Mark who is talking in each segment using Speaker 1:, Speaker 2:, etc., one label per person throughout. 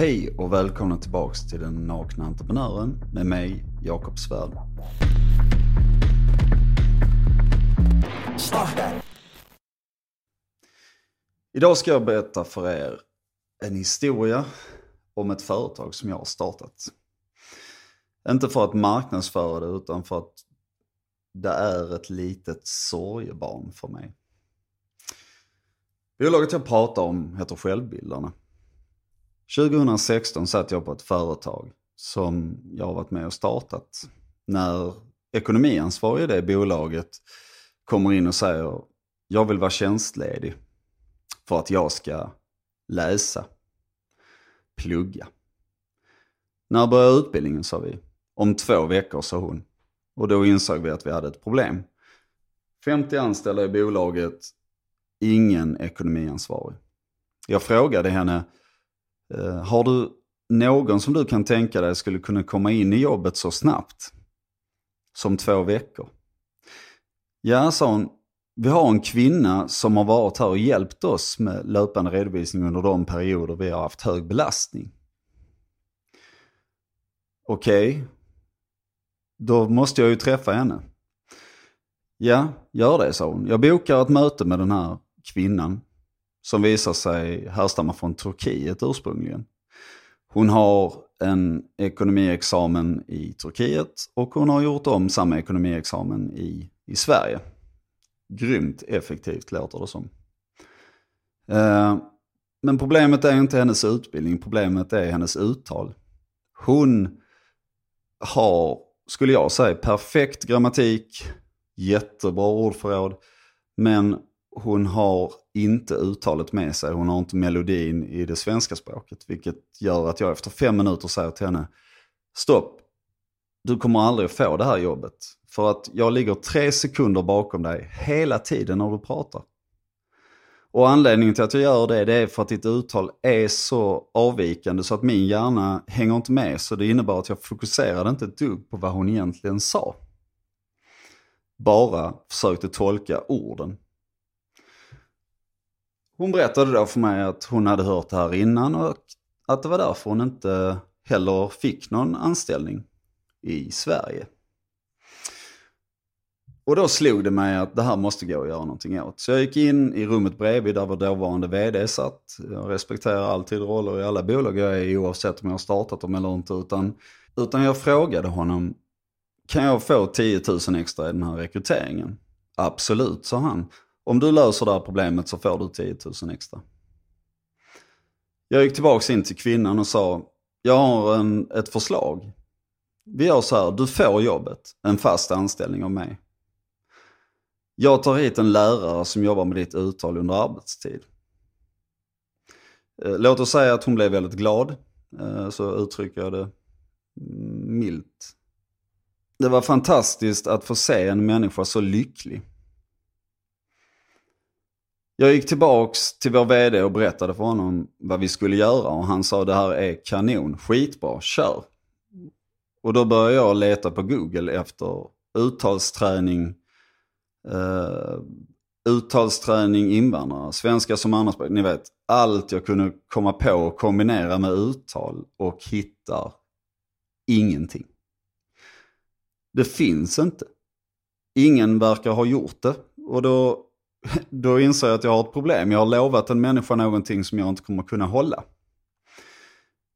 Speaker 1: Hej och välkomna tillbaks till den nakna entreprenören med mig, Jakob Svärd. Idag ska jag berätta för er en historia om ett företag som jag har startat. Inte för att marknadsföra det utan för att det är ett litet sorgebarn för mig. Bolaget jag pratar om heter Självbildarna. 2016 satt jag på ett företag som jag har varit med och startat. När ekonomiansvarig i det bolaget kommer in och säger jag vill vara tjänstledig för att jag ska läsa, plugga. När börjar utbildningen sa vi. Om två veckor sa hon. Och då insåg vi att vi hade ett problem. 50 anställda i bolaget, ingen ekonomiansvarig. Jag frågade henne, Eh, har du någon som du kan tänka dig skulle kunna komma in i jobbet så snabbt? Som två veckor? Ja, sa hon, vi har en kvinna som har varit här och hjälpt oss med löpande redovisning under de perioder vi har haft hög belastning. Okej, okay. då måste jag ju träffa henne. Ja, gör det, sa hon. Jag bokar ett möte med den här kvinnan som visar sig härstamma från Turkiet ursprungligen. Hon har en ekonomiexamen i Turkiet och hon har gjort om samma ekonomiexamen i, i Sverige. Grymt effektivt låter det som. Eh, men problemet är inte hennes utbildning, problemet är hennes uttal. Hon har, skulle jag säga, perfekt grammatik, jättebra ordförråd, men hon har inte uttalet med sig, hon har inte melodin i det svenska språket. Vilket gör att jag efter fem minuter säger till henne, stopp, du kommer aldrig att få det här jobbet. För att jag ligger tre sekunder bakom dig hela tiden när du pratar. Och anledningen till att jag gör det, det är för att ditt uttal är så avvikande så att min hjärna hänger inte med. Så det innebär att jag fokuserade inte ett dugg på vad hon egentligen sa. Bara försökte tolka orden. Hon berättade då för mig att hon hade hört det här innan och att det var därför hon inte heller fick någon anställning i Sverige. Och då slog det mig att det här måste gå att göra någonting åt. Så jag gick in i rummet bredvid där vår dåvarande vd satt. Jag respekterar alltid roller i alla bolag jag är i oavsett om jag har startat dem eller inte. Utan, utan jag frågade honom, kan jag få 10 000 extra i den här rekryteringen? Absolut, sa han. Om du löser det här problemet så får du 10 000 extra. Jag gick tillbaka in till kvinnan och sa, jag har en, ett förslag. Vi gör så här, du får jobbet, en fast anställning av mig. Jag tar hit en lärare som jobbar med ditt uttal under arbetstid. Eh, låt oss säga att hon blev väldigt glad, eh, så uttrycker jag det milt. Det var fantastiskt att få se en människa så lycklig. Jag gick tillbaks till vår vd och berättade för honom vad vi skulle göra och han sa det här är kanon, skitbra, kör. Och då började jag leta på Google efter uttalsträning, uh, uttalsträning invandrare, svenska som andraspråk, ni vet. Allt jag kunde komma på och kombinera med uttal och hittar ingenting. Det finns inte. Ingen verkar ha gjort det. Och då då inser jag att jag har ett problem. Jag har lovat en människa någonting som jag inte kommer kunna hålla.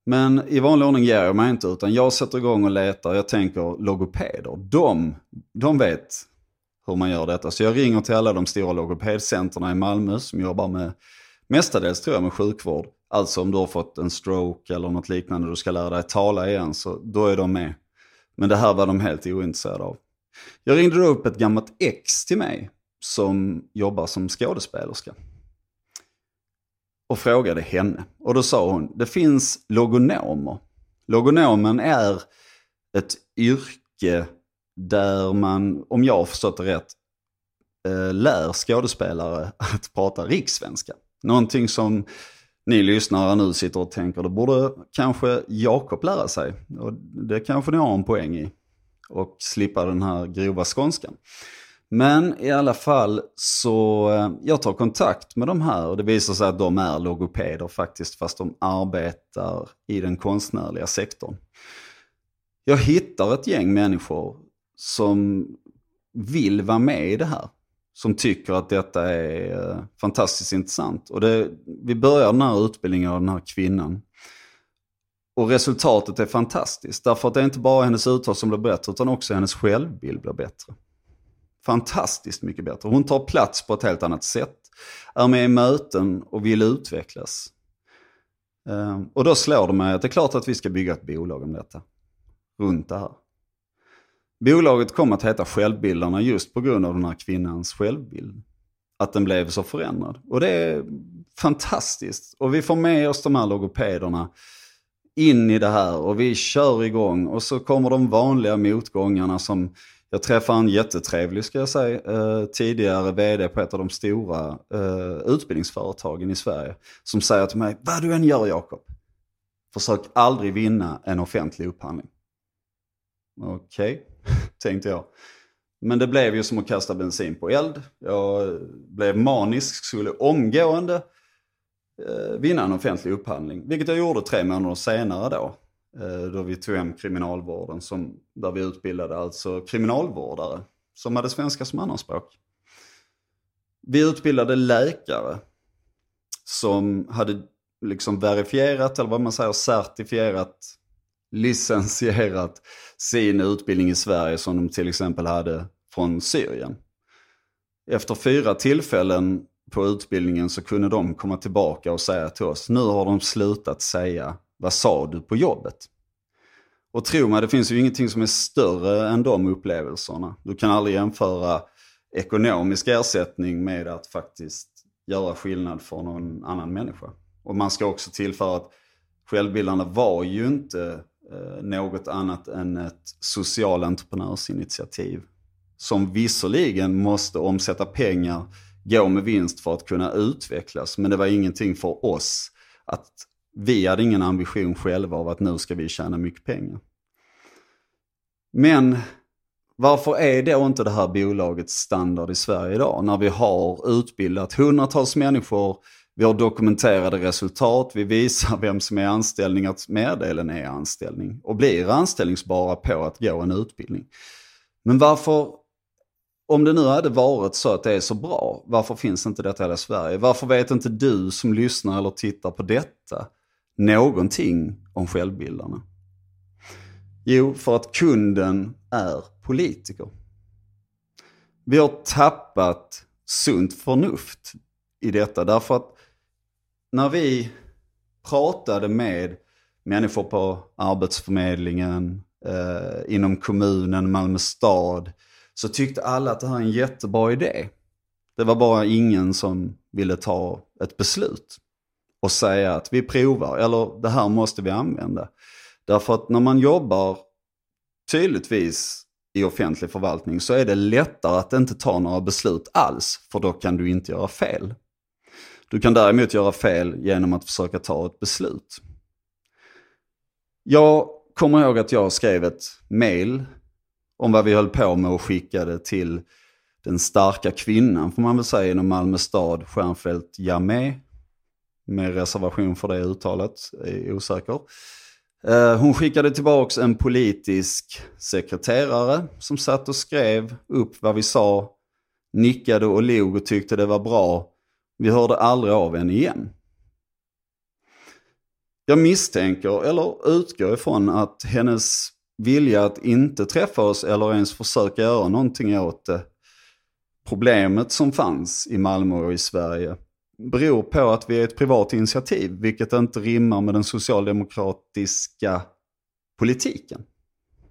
Speaker 1: Men i vanlig ordning ger jag mig inte utan jag sätter igång och letar. Jag tänker logopeder. De, de vet hur man gör detta. Så jag ringer till alla de stora logopedcenterna i Malmö som jobbar med mestadels tror jag med sjukvård. Alltså om du har fått en stroke eller något liknande du ska lära dig tala igen så då är de med. Men det här var de helt ointresserade av. Jag ringde då upp ett gammalt ex till mig som jobbar som skådespelerska. Och frågade henne. Och då sa hon, det finns logonomer. Logonomen är ett yrke där man, om jag har förstått det rätt, eh, lär skådespelare att prata rikssvenska. Någonting som ni lyssnare nu sitter och tänker, det borde kanske Jakob lära sig. Och det kanske ni har en poäng i. Och slippa den här grova skånskan. Men i alla fall så, eh, jag tar kontakt med de här och det visar sig att de är logopeder faktiskt, fast de arbetar i den konstnärliga sektorn. Jag hittar ett gäng människor som vill vara med i det här. Som tycker att detta är eh, fantastiskt intressant. Och det, vi börjar den här utbildningen av den här kvinnan. Och resultatet är fantastiskt. Därför att det är inte bara hennes uttal som blir bättre, utan också hennes självbild blir bättre. Fantastiskt mycket bättre. Hon tar plats på ett helt annat sätt. Är med i möten och vill utvecklas. Ehm, och då slår det mig att det är klart att vi ska bygga ett bolag om detta. Runt det här. Bolaget kom att heta Självbildarna just på grund av den här kvinnans självbild. Att den blev så förändrad. Och det är fantastiskt. Och vi får med oss de här logopederna in i det här och vi kör igång. Och så kommer de vanliga motgångarna som jag träffade en jättetrevlig, ska jag säga, eh, tidigare vd på ett av de stora eh, utbildningsföretagen i Sverige. Som säger till mig, vad du än gör Jakob, försök aldrig vinna en offentlig upphandling. Okej, okay, tänkte jag. Men det blev ju som att kasta bensin på eld. Jag blev manisk, skulle omgående eh, vinna en offentlig upphandling. Vilket jag gjorde tre månader senare då. Eh, då vi tog hem kriminalvården, som, där vi utbildade alltså kriminalvårdare som hade svenska som andraspråk. Vi utbildade läkare som hade liksom verifierat, eller vad man säger, certifierat, licensierat sin utbildning i Sverige som de till exempel hade från Syrien. Efter fyra tillfällen på utbildningen så kunde de komma tillbaka och säga till oss, nu har de slutat säga vad sa du på jobbet? Och tro mig, det finns ju ingenting som är större än de upplevelserna. Du kan aldrig jämföra ekonomisk ersättning med att faktiskt göra skillnad för någon annan människa. Och man ska också tillföra att självbildarna var ju inte eh, något annat än ett social entreprenörsinitiativ. Som visserligen måste omsätta pengar, gå med vinst för att kunna utvecklas. Men det var ingenting för oss att vi hade ingen ambition själva av att nu ska vi tjäna mycket pengar. Men varför är då inte det här bolagets standard i Sverige idag? När vi har utbildat hundratals människor, vi har dokumenterade resultat, vi visar vem som är anställning, att merdelen är anställning och blir anställningsbara på att gå en utbildning. Men varför, om det nu hade varit så att det är så bra, varför finns inte detta i hela Sverige? Varför vet inte du som lyssnar eller tittar på detta någonting om självbildarna? Jo, för att kunden är politiker. Vi har tappat sunt förnuft i detta därför att när vi pratade med människor på Arbetsförmedlingen, eh, inom kommunen, Malmö stad, så tyckte alla att det här är en jättebra idé. Det var bara ingen som ville ta ett beslut och säga att vi provar, eller det här måste vi använda. Därför att när man jobbar tydligtvis i offentlig förvaltning så är det lättare att inte ta några beslut alls, för då kan du inte göra fel. Du kan däremot göra fel genom att försöka ta ett beslut. Jag kommer ihåg att jag skrev ett mail om vad vi höll på med och skickade till den starka kvinnan, får man väl säga, inom Malmö stad, Stjernfeldt Jamé. Med reservation för det uttalet, är osäker. Eh, hon skickade tillbaks en politisk sekreterare som satt och skrev upp vad vi sa, nickade och log och tyckte det var bra. Vi hörde aldrig av henne igen. Jag misstänker, eller utgår ifrån, att hennes vilja att inte träffa oss eller ens försöka göra någonting åt det problemet som fanns i Malmö och i Sverige beror på att vi är ett privat initiativ, vilket inte rimmar med den socialdemokratiska politiken.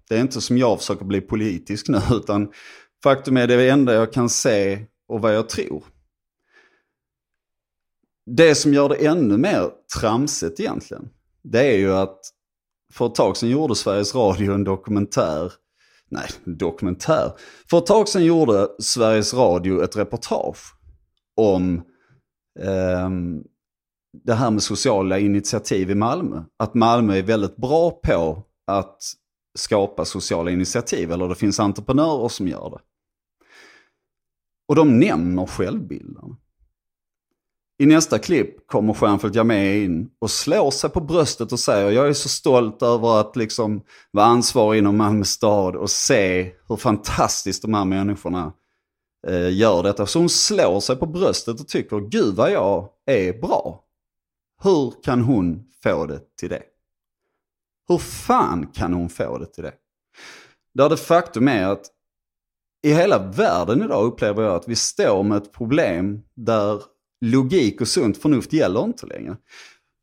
Speaker 1: Det är inte som jag försöker bli politisk nu, utan faktum är det enda jag kan se och vad jag tror. Det som gör det ännu mer tramsigt egentligen, det är ju att för ett tag sedan gjorde Sveriges Radio en dokumentär, nej dokumentär, för ett tag sedan gjorde Sveriges Radio ett reportage om Ehm, det här med sociala initiativ i Malmö. Att Malmö är väldigt bra på att skapa sociala initiativ, eller det finns entreprenörer som gör det. Och de nämner självbilden. I nästa klipp kommer Stjärnfeldt Jamé in och slår sig på bröstet och säger jag är så stolt över att liksom vara ansvarig inom Malmö stad och se hur fantastiskt de här människorna eh, gör detta. Så hon slår sig på bröstet och tycker gud vad jag är bra. Hur kan hon få det till det? Hur fan kan hon få det till det? Där det faktum är att i hela världen idag upplever jag att vi står med ett problem där logik och sunt förnuft gäller inte längre.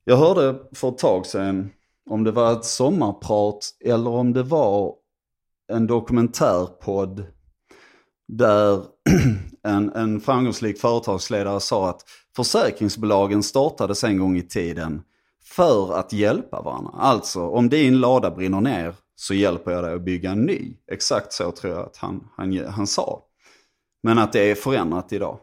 Speaker 1: Jag hörde för ett tag sedan, om det var ett sommarprat eller om det var en dokumentärpodd där en, en framgångsrik företagsledare sa att försäkringsbolagen startades en gång i tiden för att hjälpa varandra. Alltså, om din lada brinner ner så hjälper jag dig att bygga en ny. Exakt så tror jag att han, han, han sa. Men att det är förändrat idag.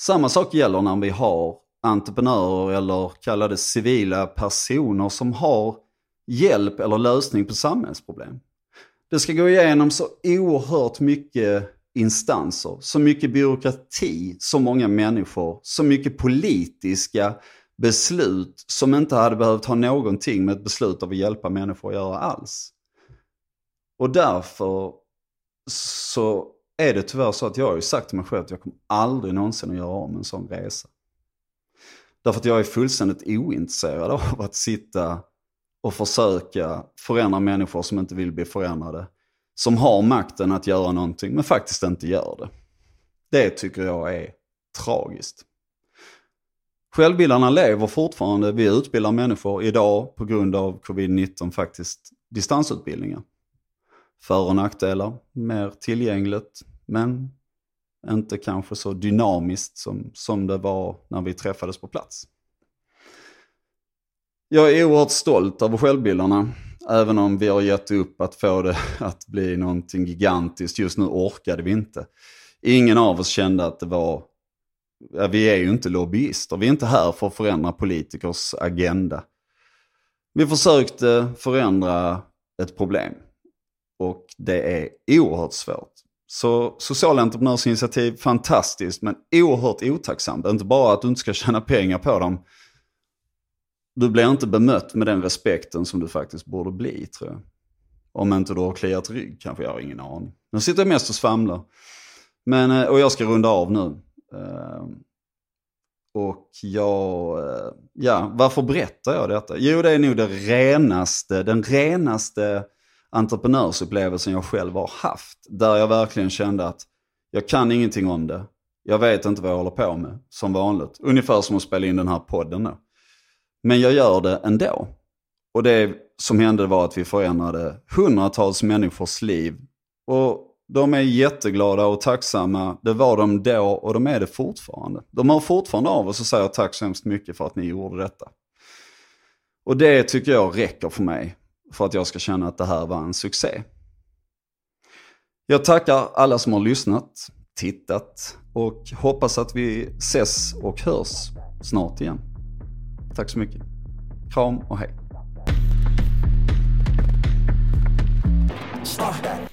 Speaker 1: Samma sak gäller när vi har entreprenörer eller kallade civila personer som har hjälp eller lösning på samhällsproblem. Det ska gå igenom så oerhört mycket instanser, så mycket byråkrati, så många människor, så mycket politiska beslut som inte hade behövt ha någonting med ett beslut av att hjälpa människor att göra alls. Och därför så är det tyvärr så att jag har ju sagt till mig själv att jag kommer aldrig någonsin att göra om en sån resa. Därför att jag är fullständigt ointresserad av att sitta och försöka förändra människor som inte vill bli förändrade. Som har makten att göra någonting men faktiskt inte gör det. Det tycker jag är tragiskt. Självbildarna lever fortfarande. Vi utbildar människor idag på grund av covid-19 faktiskt distansutbildningar. För och nackdelar, mer tillgängligt, men inte kanske så dynamiskt som, som det var när vi träffades på plats. Jag är oerhört stolt över självbildarna, även om vi har gett upp att få det att bli någonting gigantiskt. Just nu orkade vi inte. Ingen av oss kände att det var, ja, vi är ju inte lobbyister, vi är inte här för att förändra politikers agenda. Vi försökte förändra ett problem. Och det är oerhört svårt. Så sociala entreprenörsinitiativ, fantastiskt men oerhört otacksamt. Inte bara att du inte ska tjäna pengar på dem. Du blir inte bemött med den respekten som du faktiskt borde bli tror jag. Om inte du har kliat rygg kanske, jag har ingen aning. Nu sitter jag mest och svamlar. Men, eh, och jag ska runda av nu. Ehm, och jag, eh, ja, varför berättar jag detta? Jo, det är nog det renaste, den renaste entreprenörsupplevelsen jag själv har haft. Där jag verkligen kände att jag kan ingenting om det. Jag vet inte vad jag håller på med, som vanligt. Ungefär som att spela in den här podden nu. Men jag gör det ändå. Och det som hände var att vi förändrade hundratals människors liv. Och de är jätteglada och tacksamma. Det var de då och de är det fortfarande. De har fortfarande av oss och säger tack så hemskt mycket för att ni gjorde detta. Och det tycker jag räcker för mig för att jag ska känna att det här var en succé. Jag tackar alla som har lyssnat, tittat och hoppas att vi ses och hörs snart igen. Tack så mycket. Kram och hej. Starta.